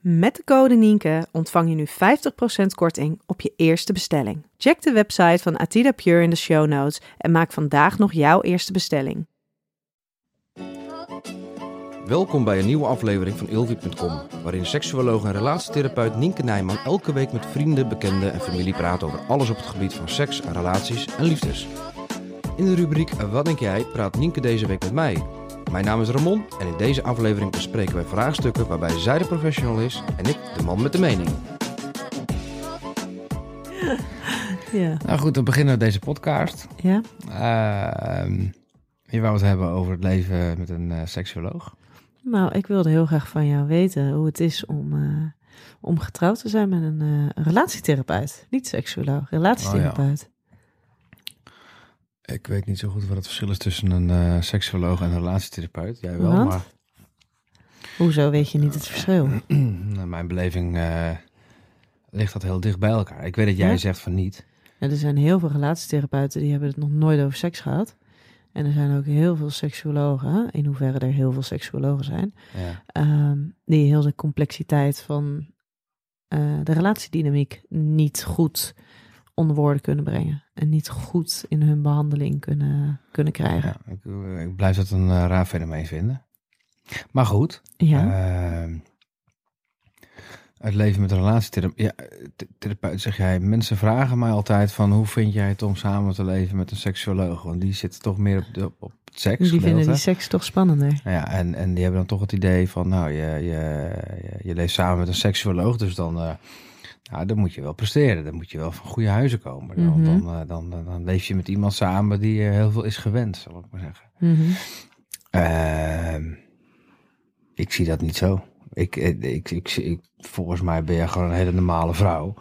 Met de code Nienke ontvang je nu 50% korting op je eerste bestelling. Check de website van Atida Pure in de show notes en maak vandaag nog jouw eerste bestelling. Welkom bij een nieuwe aflevering van Ilvi.com, waarin seksuoloog en relatietherapeut Nienke Nijman elke week met vrienden, bekenden en familie praat over alles op het gebied van seks, relaties en liefdes. In de rubriek Wat denk jij praat Nienke deze week met mij. Mijn naam is Ramon en in deze aflevering bespreken wij vraagstukken waarbij zij de professional is en ik de man met de mening. Ja. Nou goed, dan beginnen we deze podcast. Ja? Ehm je wou het hebben over het leven met een eh, seksuoloog. Nou, ik wilde heel graag van jou weten hoe het is om, eh, om getrouwd te zijn met een eh, relatietherapeut. Niet seksuoloog, relatietherapeut. Ik weet niet zo goed wat het verschil is tussen een eh seksuoloog en een relatietherapeut. Jij wel, Want? maar Hoezo weet je niet het verschil? naar mijn beleving eh, ligt dat heel dicht bij elkaar. Ik weet dat jij Ja? zegt van niet. Ja, er zijn heel veel relatietherapeuten die hebben het nog nooit over seks gehad. En er zijn ook heel veel seksuologen, in hoeverre er heel veel seksuologen zijn, Ja. ehm, die heel de complexiteit van eh, de relatiedynamiek niet goed onder woorden kunnen brengen. En niet goed in hun behandeling kunnen, kunnen krijgen. Ja, ik, ik blijf dat een eh, raar fenomeen vinden. Maar goed, Ja, Ehm, het leven met een relatietherapeut. Ja, th- therapeut zeg jij. Mensen vragen mij altijd van hoe vind jij het om samen te leven met een seksuoloog? Want die zitten toch meer op, de, op het seks. die vinden die seks toch spannender. Ja, en, en die hebben dan toch het idee van, nou, je, je, je, je leeft samen met een seksuoloog, dus dan, eh, nou, dan moet je wel presteren. Dan moet je wel van goede huizen komen. Dan, Mhm. dan, eh, dan, dan, dan leef je met iemand samen die eh, heel veel is gewend, zal ik maar zeggen. Mhm. Ehm, ik zie dat niet zo. Ik, ik, ik, ik, ik- volgens mij ben je gewoon een hele normale vrouw.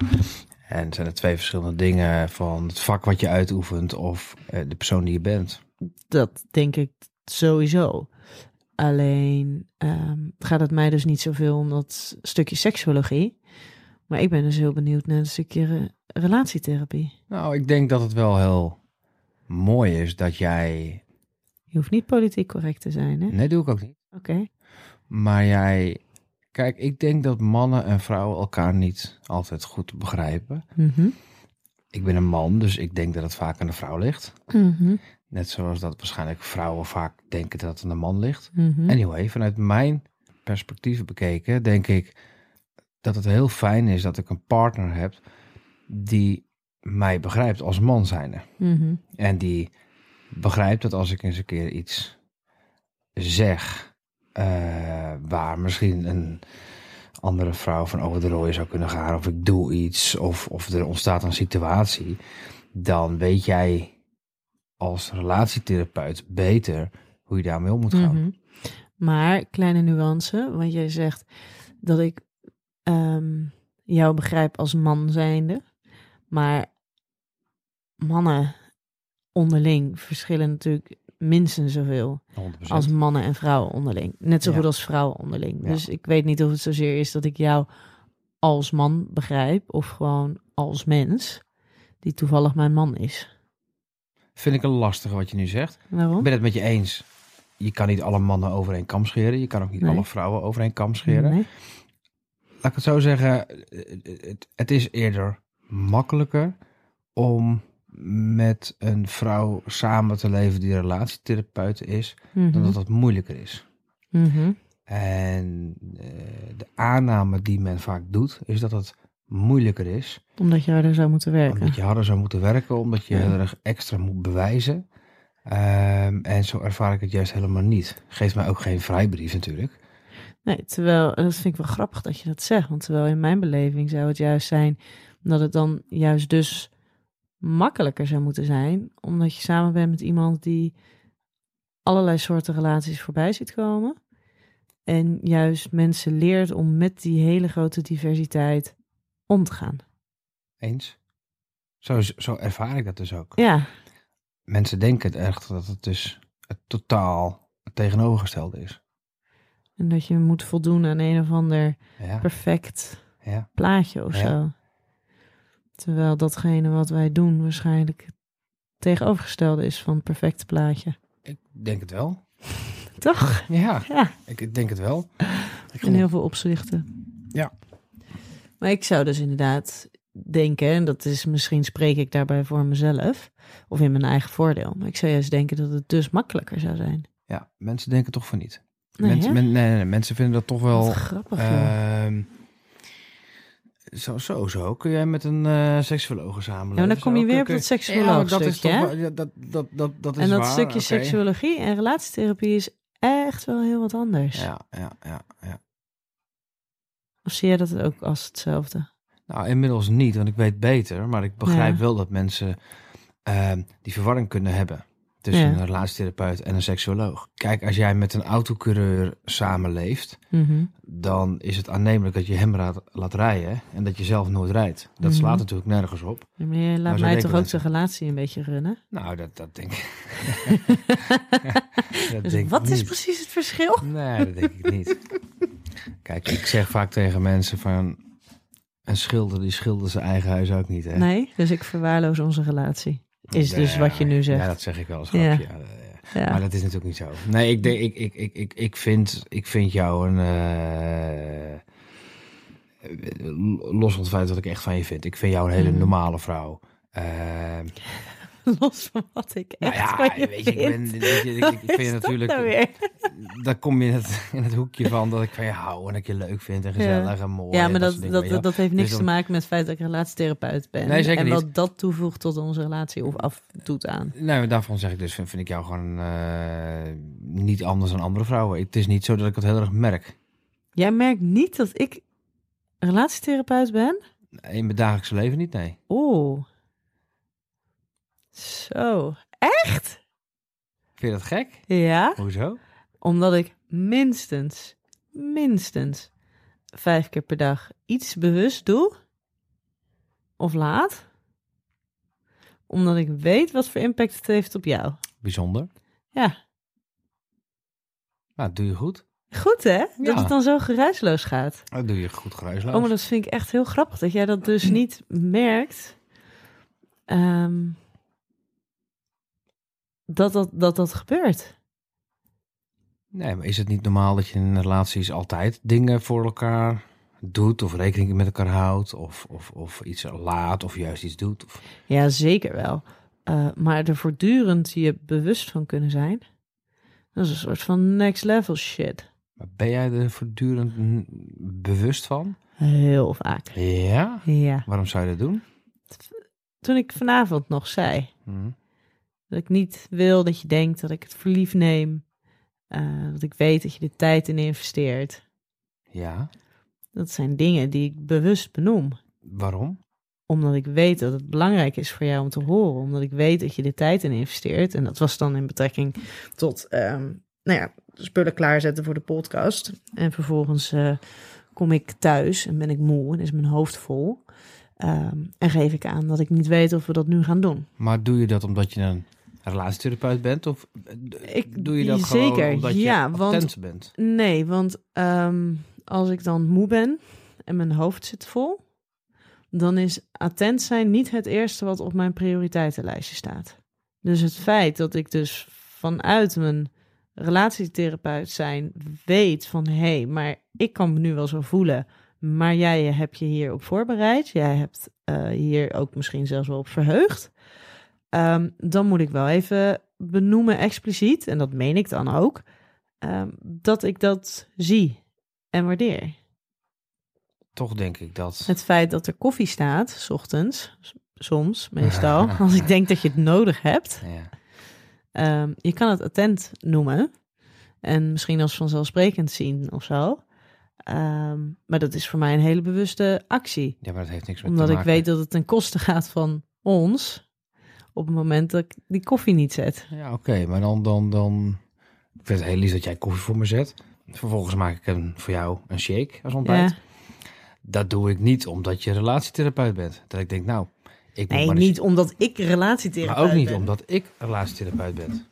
En zijn er twee verschillende dingen van het vak wat je uitoefent of eh, de persoon die je bent. Dat denk ik sowieso. Alleen ehm, gaat het mij dus niet zoveel om dat stukje seksuologie. Maar ik ben dus heel benieuwd naar het stukje re- relatietherapie. Nou, ik denk dat het wel heel mooi is dat jij. Je hoeft niet politiek correct te zijn, hè? Nee, doe ik ook niet. Oké. Maar jij. Kijk, ik denk dat mannen en vrouwen elkaar niet altijd goed begrijpen. Mhm. Ik ben een man, dus ik denk dat het vaak aan de vrouw ligt. Mhm. Net zoals dat waarschijnlijk vrouwen vaak denken dat het aan de man ligt. Mhm. Anyway, vanuit mijn perspectief bekeken, denk ik dat het heel fijn is dat ik een partner heb die mij begrijpt als man zijnde. Mhm. En die begrijpt dat als ik eens een keer iets zeg eh, waar misschien een andere vrouw van over de rooien zou kunnen gaan, of ik doe iets, of, of er ontstaat een situatie, dan weet jij als relatietherapeut beter hoe je daarmee om moet gaan. Mhm. Maar, kleine nuance, want jij zegt dat ik ehm, jou begrijp als man zijnde. Maar mannen onderling verschillen natuurlijk minstens zoveel 100%. als mannen en vrouwen onderling. Net zo Ja. goed als vrouwen onderling. Ja. Dus ik weet niet of het zozeer is dat ik jou als man begrijp of gewoon als mens die toevallig mijn man is. Vind ik een lastige wat je nu zegt. Waarom? Ik ben het met je eens. Je kan niet alle mannen over één kam scheren. Je kan ook niet Nee. alle vrouwen over één kam scheren. Nee. Laat ik het zo zeggen. Het, het is eerder makkelijker om met een vrouw samen te leven die relatietherapeut is, dan Mhm. dat het moeilijker is. Mhm. En eh, de aanname die men vaak doet, is dat het moeilijker is. Omdat je harder zou moeten werken. Omdat je harder zou moeten werken, omdat je Ja. heel erg extra moet bewijzen. Ehm, en zo ervaar ik het juist helemaal niet. Geeft mij ook geen vrijbrief natuurlijk. Nee, terwijl, en dat vind ik wel grappig dat je dat zegt. Want terwijl in mijn beleving zou het juist zijn dat het dan juist dus makkelijker zou moeten zijn. Omdat je samen bent met iemand die allerlei soorten relaties voorbij ziet komen. En juist mensen leert om met die hele grote diversiteit om te gaan. Eens. Zo, zo ervaar ik dat dus ook. Ja, Mensen denken het echt dat het dus het totaal het tegenovergestelde is. En dat je moet voldoen aan een of ander Ja, perfect ja. plaatje of Ja. zo. Terwijl datgene wat wij doen waarschijnlijk het tegenovergestelde is van het perfecte plaatje. Ik denk het wel. Toch? Ja, Ja, ik denk het wel. Ik in heel veel opzichten. Ja. Maar ik zou dus inderdaad denken, en dat is misschien spreek ik daarbij voor mezelf of in mijn eigen voordeel, maar ik zou juist denken dat het dus makkelijker zou zijn. Ja, mensen denken toch van niet. Nee, mensen, hè? men- nee, mensen vinden dat toch wel... Grappig. ehm, zo, zo, zo. Kun jij met een eh seksuoloog samenleven? ja, dan kom je weer op dat Ja, seksuoloog dat is toch ja, dat, dat, dat, dat is En dat waar, stukje oké. seksuologie en relatietherapie is echt wel heel wat anders. Ja, ja, ja, ja. Of zie jij dat ook als hetzelfde? Nou, inmiddels niet, want ik weet beter. Maar ik begrijp Ja. wel dat mensen ehm, die verwarring kunnen hebben tussen Ja. een relatietherapeut en een seksuoloog. Kijk, als jij met een autocoureur samenleeft, Mhm. dan is het aannemelijk dat je hem laat, laat rijden en dat je zelf nooit rijdt. Dat Mhm. slaat natuurlijk nergens op. Ja, maar je laat Maar mij toch ook de relatie een beetje runnen? Nou, dat, dat denk ik. dat Dus denk ik wat is precies het verschil? Nee, dat denk ik niet. Kijk, ik zeg vaak tegen mensen van... Een schilder, die schildert zijn eigen huis ook niet, hè? Nee, dus ik verwaarloos onze relatie. Is dus wat je nu zegt. Ja, dat zeg ik wel als Ja. grapje. Ja. ja. Ja. Maar dat is natuurlijk niet zo. Nee, ik, denk, ik, ik, ik, ik, ik, vind, ik vind jou een... eh, los van het feit dat ik echt van je vind. Ik vind jou een hele Mhm. normale vrouw. Eh, Los van wat ik nou echt ja, van je weet je, ik, ben, vind. weet je, ik, ik vind je Is dat natuurlijk... nou kom je in het, in het hoekje van dat ik van je hou en dat ik je leuk vind en gezellig en mooi. Ja, maar dat, dingen, dat, dat, heeft niks Dus te maken met het feit dat ik relatietherapeut ben. Nee, zeker en niet. wat dat toevoegt tot onze relatie of afdoet aan. Nee, daarvan zeg ik dus, vind, vind ik jou gewoon eh, niet anders dan andere vrouwen. Het is niet zo dat ik het heel erg merk. Jij merkt niet dat ik relatietherapeut ben? In mijn dagelijkse leven niet, nee. Oeh. Zo. Echt? Vind je dat gek? Ja. Hoezo? Omdat ik minstens, minstens vijf keer per dag iets bewust doe. Of laat. Omdat ik weet wat voor impact het heeft op jou. Bijzonder. Ja. Nou, doe je goed. Goed hè? Dat Ja. het dan zo geruisloos gaat. Dat doe je goed geruisloos. Oh, maar dat vind ik echt heel grappig. Dat jij dat dus niet merkt. Ehm, dat, dat, dat dat gebeurt. Nee, maar is het niet normaal dat je in relaties altijd dingen voor elkaar doet of rekening met elkaar houdt of, of, of iets laat of juist iets doet? Of... Ja, zeker wel. Eh, maar er voortdurend je bewust van kunnen zijn. Dat is een soort van next level shit. Maar ben jij er voortdurend bewust van? Heel vaak. Ja? Ja. Waarom zou je dat doen? Toen ik vanavond nog zei Hm. Dat ik niet wil dat je denkt dat ik het voor lief neem. eh, dat ik weet dat je de tijd in investeert. Ja, Dat zijn dingen die ik bewust benoem. waarom? Omdat ik weet dat het belangrijk is voor jou om te horen. Omdat ik weet dat je de tijd in investeert. En dat was dan in betrekking tot ehm, nou ja, spullen klaarzetten voor de podcast. En vervolgens eh, kom ik thuis en ben ik moe en is mijn hoofd vol. Ehm, en geef ik aan dat ik niet weet of we dat nu gaan doen. Maar doe je dat omdat je een relatietherapeut bent? Of eh, Ik- doe je dat gewoon zeker, omdat je ja, want- attent bent? Nee, want ehm, als ik dan moe ben en mijn hoofd zit vol, dan is attent zijn niet het eerste wat op mijn prioriteitenlijstje staat. Dus het feit dat ik dus vanuit mijn relatietherapeut zijn weet van hé, hey, maar ik kan me nu wel zo voelen, maar jij hebt je hier op voorbereid, jij hebt eh, hier ook misschien zelfs wel op verheugd. Ehm, dan moet ik wel even benoemen expliciet, en dat meen ik dan ook, ehm, dat ik dat zie en waardeer. Toch denk ik dat. Het feit dat er koffie staat, s ochtends, soms, meestal, als ik denk dat je het nodig hebt. Ja. Ehm, je kan het attent noemen en misschien als vanzelfsprekend zien of zo. Maar dat is voor mij een hele bewuste actie. ja, maar dat heeft niks met Omdat te ik maken. weet dat het ten koste gaat van ons op het moment dat ik die koffie niet zet. Ja, oké, maar dan, dan, dan... Ik vind het heel lief dat jij koffie voor me zet. Vervolgens maak ik een, voor jou een shake als ontbijt. Ja. Dat doe ik niet omdat je relatietherapeut bent. Dat ik denk, nou, ik Nee, niet omdat ik relatietherapeut Maar ook niet ben. omdat ik relatietherapeut ben.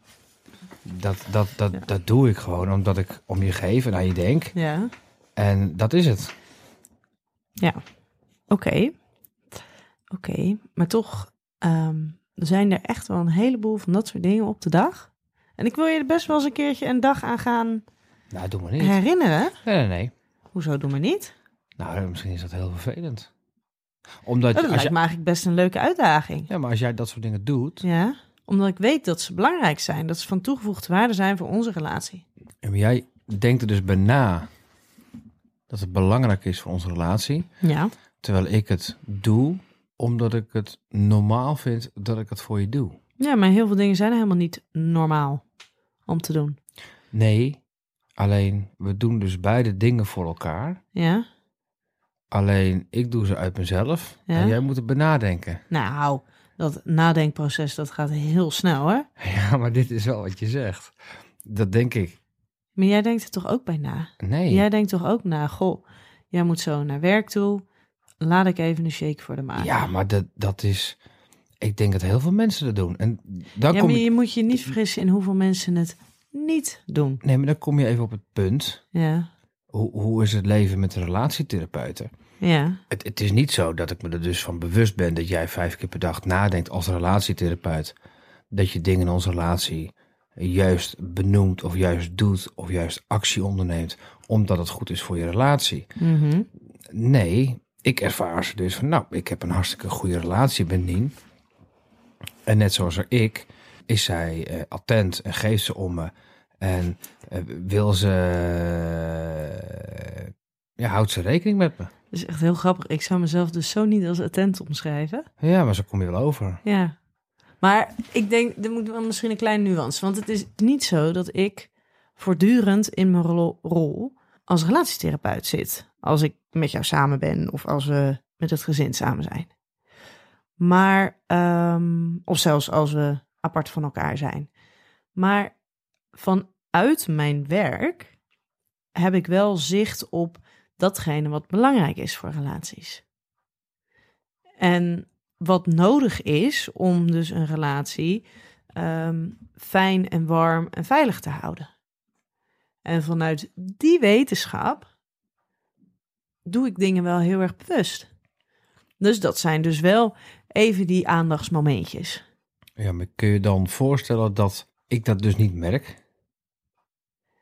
Dat, dat, dat, dat doe ik gewoon omdat ik om je geef en aan je denk. Ja, En dat is het. ja. Oké. Oké, maar toch ehm, zijn er echt wel een heleboel van dat soort dingen op de dag. En ik wil je er best wel eens een keertje een dag aan gaan Nou, doe maar niet. herinneren. Nee, nee, nee. Hoezo doen we niet? Nou, misschien is dat heel vervelend. Omdat, Oh, dat als lijkt je, me eigenlijk best een leuke uitdaging. ja, maar als jij dat soort dingen doet, Ja, omdat ik weet dat ze belangrijk zijn. Dat ze van toegevoegde waarde zijn voor onze relatie. en jij denkt er dus bij na dat het belangrijk is voor onze relatie, Ja. terwijl ik het doe omdat ik het normaal vind dat ik het voor je doe. Ja, maar heel veel dingen zijn helemaal niet normaal om te doen. Nee, alleen we doen dus beide dingen voor elkaar. Ja? Alleen ik doe ze uit mezelf Ja. en jij moet het benadenken. Nou, dat nadenkproces, dat gaat heel snel, hè? Ja, maar dit is wel wat je zegt. Dat denk ik. Maar jij denkt er toch ook bij na? Nee. Jij denkt toch ook na, goh, jij moet zo naar werk toe. Laat ik even een shake voor de maken. Ja, maar dat, dat is... Ik denk dat heel veel mensen dat doen. En dan ja, kom maar je... moet je niet vergissen in hoeveel mensen het niet doen. Nee, maar dan kom je even op het punt. Ja, Hoe, hoe is het leven met relatietherapeuten? ja, Het, het is niet zo dat ik me er dus van bewust ben dat jij vijf keer per dag nadenkt als relatietherapeut. Dat je dingen in onze relatie juist benoemt of juist doet of juist actie onderneemt omdat het goed is voor je relatie. mhm, Nee, ik ervaar ze dus van, nou, ik heb een hartstikke goede relatie met Nien. En net zoals er ik, is zij eh, attent en geeft ze om me. En eh, wil ze, eh, ja, houdt ze rekening met me. Dat is echt heel grappig. Ik zou mezelf dus zo niet als attent omschrijven. Ja, maar zo kom je wel over. Ja. Maar ik denk, er moet wel misschien een kleine nuance. Want het is niet zo dat ik voortdurend in mijn rol, rol als relatietherapeut zit. Als ik met jou samen ben of als we met het gezin samen zijn. Maar, ehm, of zelfs als we apart van elkaar zijn. Maar vanuit mijn werk heb ik wel zicht op datgene wat belangrijk is voor relaties. En wat nodig is om dus een relatie ehm, fijn en warm en veilig te houden. En vanuit die wetenschap doe ik dingen wel heel erg bewust. Dus dat zijn dus wel even die aandachtsmomentjes. Ja, maar kun je dan voorstellen dat ik dat dus niet merk?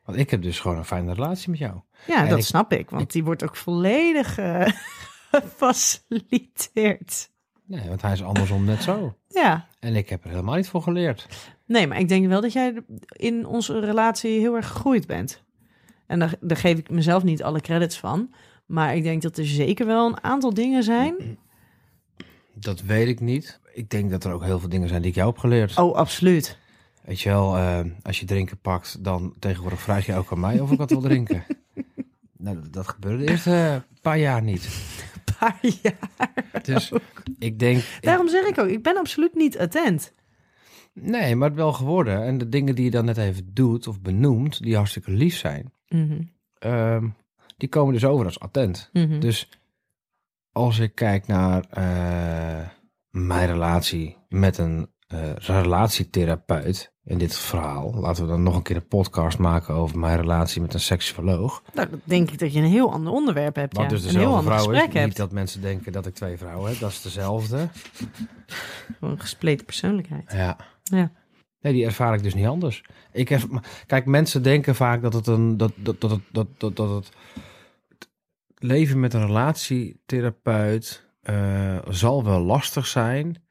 Want ik heb dus gewoon een fijne relatie met jou. Ja, En dat ik- snap ik, want ik- die wordt ook volledig eh, gefaciliteerd. Nee, want hij is andersom net zo. Ja, En ik heb er helemaal niet voor geleerd. Nee, maar ik denk wel dat jij in onze relatie heel erg gegroeid bent. En daar, daar geef ik mezelf niet alle credits van. Maar ik denk dat er zeker wel een aantal dingen zijn. Dat weet ik niet. Ik denk dat er ook heel veel dingen zijn die ik jou heb geleerd. Oh, absoluut. Weet je wel, eh, als je drinken pakt, dan tegenwoordig vraag je ook aan mij of ik wat wil drinken. nou, dat, dat gebeurde de eerste paar jaar niet. Een paar jaar. Dus ik denk, ik- Daarom zeg ik ook, ik ben absoluut niet attent. nee, maar het wel geworden. En de dingen die je dan net even doet of benoemt, die hartstikke lief zijn, Mhm, ehm, die komen dus over als attent. mhm. Dus als ik kijk naar eh, mijn relatie met een eh, relatietherapeut in dit verhaal, laten we dan nog een keer een podcast maken over mijn relatie met een seksuoloog. Nou, dan denk ik dat je een heel ander onderwerp hebt. Wat ja. dus een heel ander vrouw is. gesprek Niet hebt. dat mensen denken dat ik twee vrouwen heb, dat is dezelfde. Gewoon Een gespleten persoonlijkheid. Ja. Ja. Nee, die ervaar ik dus niet anders. Ik maar kijk, mensen denken vaak dat het een dat dat dat dat dat, dat, het leven met een relatietherapeut eh, zal wel lastig zijn,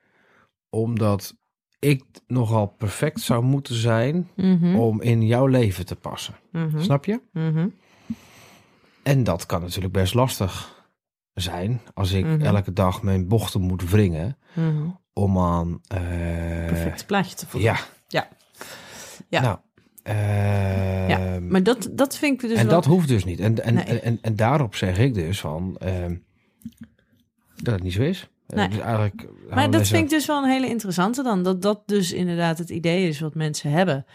omdat ik nogal perfect zou moeten zijn Mhm. om in jouw leven te passen. Mhm. Snap je? Mhm. En dat kan natuurlijk best lastig zijn als ik elke dag mijn bochten moet wringen om aan. eh, Perfect plaatje te voelen. Ja. Ja. Ja. Nou, ehm, Ja, Maar dat, dat vind ik dus en wel... dat hoeft dus niet. En, en, Nee. en, en, en daarop zeg ik dus van ehm, dat het niet zo is. Nee. Dus eigenlijk. Maar dat vind ik dus wel een hele interessante dan. Dat dat dus inderdaad het idee is wat mensen hebben.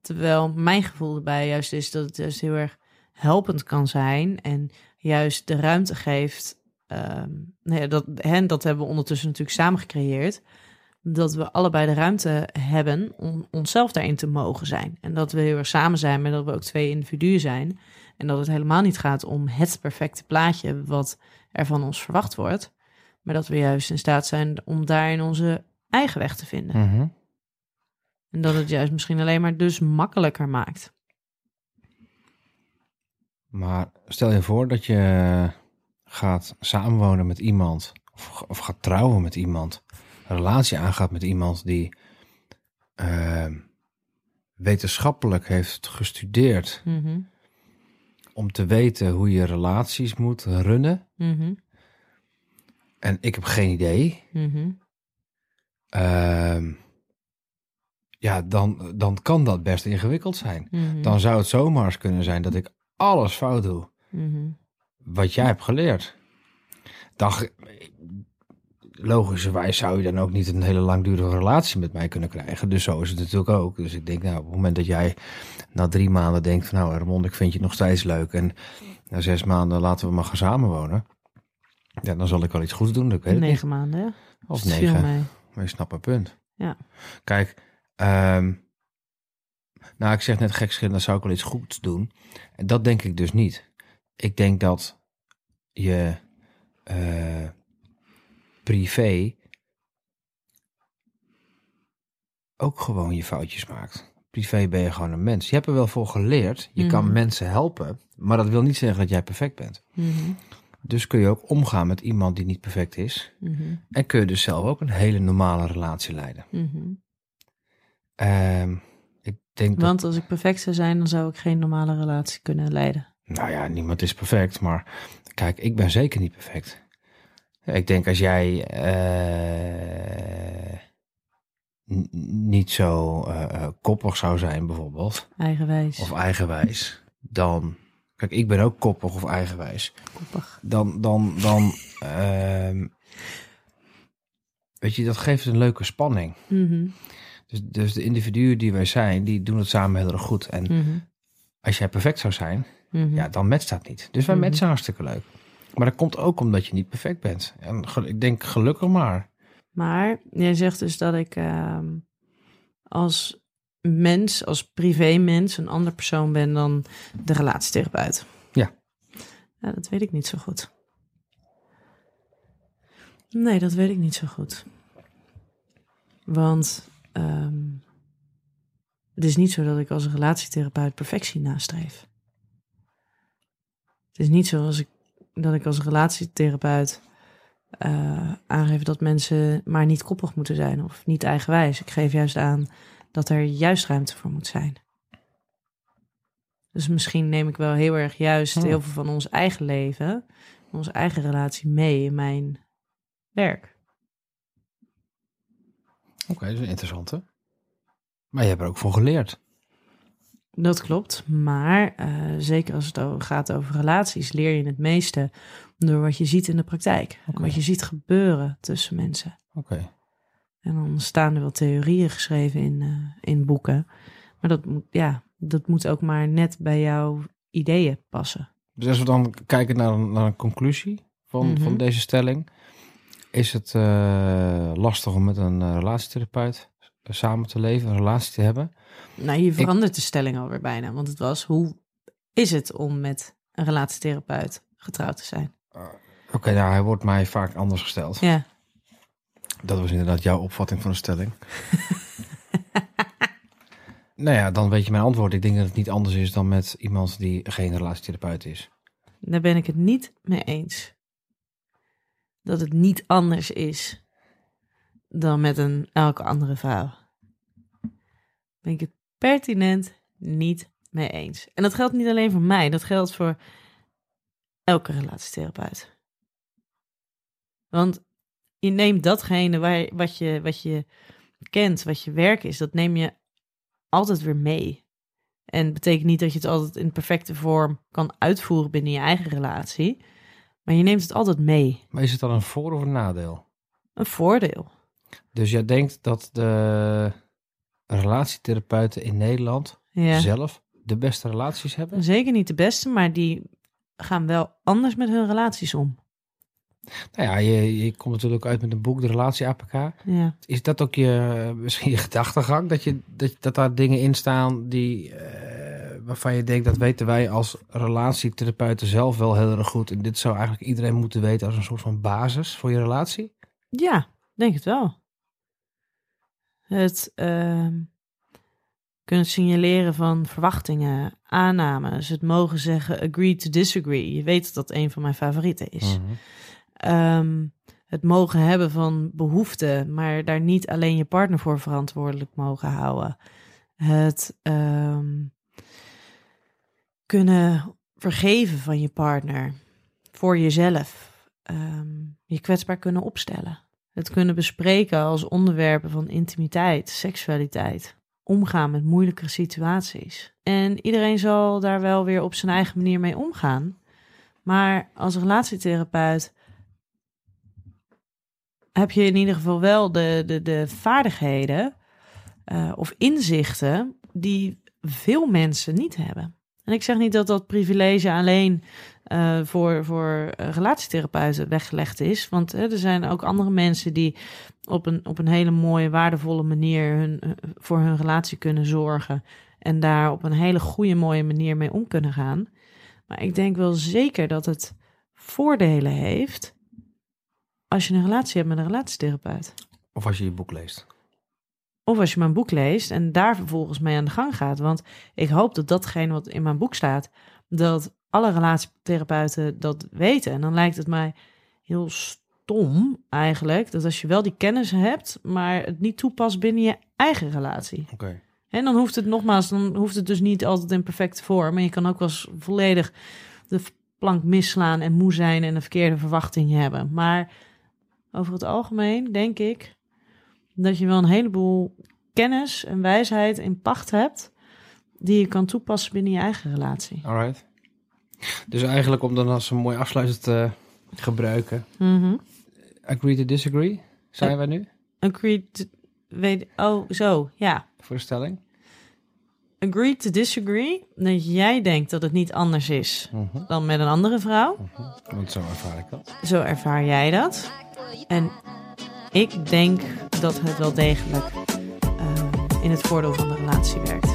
Terwijl mijn gevoel erbij juist is dat het juist heel erg helpend kan zijn. En juist de ruimte geeft. ehm nou ja, dat, en dat hebben we ondertussen natuurlijk samen gecreëerd. Dat we allebei de ruimte hebben om onszelf daarin te mogen zijn. En dat we heel erg samen zijn, maar dat we ook twee individuen zijn. En dat het helemaal niet gaat om het perfecte plaatje wat er van ons verwacht wordt. Maar dat we juist in staat zijn om daarin onze eigen weg te vinden. Mhm. En dat het juist misschien alleen maar dus makkelijker maakt. Maar stel je voor dat je gaat samenwonen met iemand, of, of gaat trouwen met iemand, relatie aangaat met iemand die ehm, wetenschappelijk heeft gestudeerd Mhm, om te weten hoe je relaties moet runnen. mhm, En ik heb geen idee. mhm. Ehm, ja, dan, dan kan dat best ingewikkeld zijn. Dan zou het zomaar kunnen zijn dat ik alles fout doe. wat jij hebt geleerd. Dan, logischerwijs zou je dan ook niet een hele langdurige relatie met mij kunnen krijgen. Dus zo is het natuurlijk ook. Dus ik denk, nou, op het moment dat jij na drie maanden denkt van, nou, Ramon, ik vind je nog steeds leuk. En na zes maanden laten we maar gaan samenwonen. Ja, dan zal ik wel iets goeds doen. Ik weet het Negen maanden, ja. Of Dus negen. mee. Maar je snapt mijn punt. Ja. Kijk, ehm, nou, ik zeg net gekscherend, dan zou ik wel iets goeds doen. En dat denk ik dus niet. Ik denk dat je eh, privé ook gewoon je foutjes maakt. Privé ben je gewoon een mens. Je hebt er wel voor geleerd. Je kan Mhm. mensen helpen. Maar dat wil niet zeggen dat jij perfect bent. Mhm, Dus kun je ook omgaan met iemand die niet perfect is. mhm, En kun je dus zelf ook een hele normale relatie leiden. Ehm, ik denk dat, Want als ik perfect zou zijn, dan zou ik geen normale relatie kunnen leiden. nou ja, niemand is perfect, maar kijk, ik ben zeker niet perfect. Ik denk als jij eh, niet zo eh, eh, koppig zou zijn bijvoorbeeld, Eigenwijs, of eigenwijs, dan, kijk, ik ben ook koppig of eigenwijs, koppig. dan, dan, dan, ehm, weet je, dat geeft een leuke spanning. Mhm, Dus, dus de individuen die wij zijn, die doen het samen heel erg goed. En mhm, als jij perfect zou zijn, mhm. ja, dan matcht dat niet. Dus wij Mhm. matchen hartstikke leuk. Maar dat komt ook omdat je niet perfect bent. En ik denk gelukkig maar. Maar jij zegt dus dat ik ehm, als mens, als privé-mens, een ander persoon ben dan de relatietherapeut. Ja. Ja, dat weet ik niet zo goed. Nee, dat weet ik niet zo goed. Want ehm, het is niet zo dat ik als relatietherapeut perfectie nastreef. Het is niet zo als ik, dat ik als relatietherapeut eh, aangeven dat mensen maar niet koppig moeten zijn of niet eigenwijs. Ik geef juist aan dat er juist ruimte voor moet zijn. Dus misschien neem ik wel heel erg juist heel veel van ons eigen leven, onze eigen relatie mee in mijn werk. Oké, dat is interessant hè. Maar je hebt er ook voor geleerd. Dat klopt, maar eh, zeker als het gaat over relaties, leer je het meeste door wat je ziet in de praktijk. Wat je ziet gebeuren tussen mensen. Oké. En dan staan er wel theorieën geschreven in, eh, in boeken. Maar dat moet, ja, dat moet ook maar net bij jouw ideeën passen. Dus als we dan kijken naar een, naar een conclusie van, Mhm. van deze stelling. Is het eh, lastig om met een relatietherapeut samen te leven, een relatie te hebben? Nou, je verandert de stelling alweer bijna. Want het was, hoe is het om met een relatietherapeut getrouwd te zijn? Oké, nou, hij wordt mij vaak anders gesteld. Ja, Dat was inderdaad jouw opvatting van de stelling. nou ja, dan weet je mijn antwoord. Ik denk dat het niet anders is dan met iemand die geen relatietherapeut is. daar ben ik het niet mee eens. Dat het niet anders is dan met een elke andere vrouw. Ben ik het pertinent niet mee eens. En dat geldt niet alleen voor mij, dat geldt voor elke relatietherapeut. Want je neemt datgene waar, wat, je, wat je kent, wat je werk is, dat neem je altijd weer mee. En betekent niet dat je het altijd in perfecte vorm kan uitvoeren binnen je eigen relatie. Maar je neemt het altijd mee. Maar is het dan een voor- of een nadeel? Een voordeel. Dus jij denkt dat de relatietherapeuten in Nederland Ja. zelf de beste relaties hebben? Zeker niet de beste, maar die gaan wel anders met hun relaties om. Nou ja, je, je komt natuurlijk uit met een boek, de relatie APK. Ja. Is dat ook je, misschien je gedachtegang? Dat, je, dat, dat daar dingen in staan die, eh, waarvan je denkt, dat weten wij als relatietherapeuten zelf wel heel erg goed. En dit zou eigenlijk iedereen moeten weten als een soort van basis voor je relatie? Ja, denk het wel. Het ehm, kunnen signaleren van verwachtingen, aannames, het mogen zeggen agree to disagree. Je weet dat dat een van mijn favorieten is. Mhm. Ehm, het mogen hebben van behoeften, maar daar niet alleen je partner voor verantwoordelijk mogen houden. Het ehm, kunnen vergeven van je partner voor jezelf. Je kwetsbaar kunnen opstellen. Het kunnen bespreken als onderwerpen van intimiteit, seksualiteit. Omgaan met moeilijke situaties. En iedereen zal daar wel weer op zijn eigen manier mee omgaan. Maar als relatietherapeut heb je in ieder geval wel de, de, de vaardigheden eh, of inzichten die veel mensen niet hebben. En ik zeg niet dat dat privilege alleen eh, voor, voor eh, relatietherapeuten weggelegd is. Want hè, er zijn ook andere mensen die op een, op een hele mooie, waardevolle manier hun, eh, voor hun relatie kunnen zorgen. En daar op een hele goede, mooie manier mee om kunnen gaan. Maar ik denk wel zeker dat het voordelen heeft als je een relatie hebt met een relatietherapeut. Of als je je boek leest. Of als je mijn boek leest en daar vervolgens mee aan de gang gaat. Want ik hoop dat datgene wat in mijn boek staat, dat alle relatietherapeuten dat weten. En dan lijkt het mij heel stom eigenlijk, dat als je wel die kennis hebt, maar het niet toepast binnen je eigen relatie. Oké. En dan hoeft het nogmaals, dan hoeft het dus niet altijd in perfecte vorm. Maar je kan ook wel eens volledig de plank misslaan en moe zijn en een verkeerde verwachting hebben. Maar over het algemeen denk ik dat je wel een heleboel kennis en wijsheid in pacht hebt die je kan toepassen binnen je eigen relatie. Alright. Dus eigenlijk om dan als een mooi afsluiter te gebruiken. Mhm. Agree to disagree, zijn wij nu Agree to, weet, oh, zo, ja. voor de stelling? Agree to disagree. Dat jij denkt dat het niet anders is Mhm. dan met een andere vrouw. Want zo ervaar ik dat. Zo ervaar jij dat. En ik denk dat het wel degelijk eh, in het voordeel van de relatie werkt.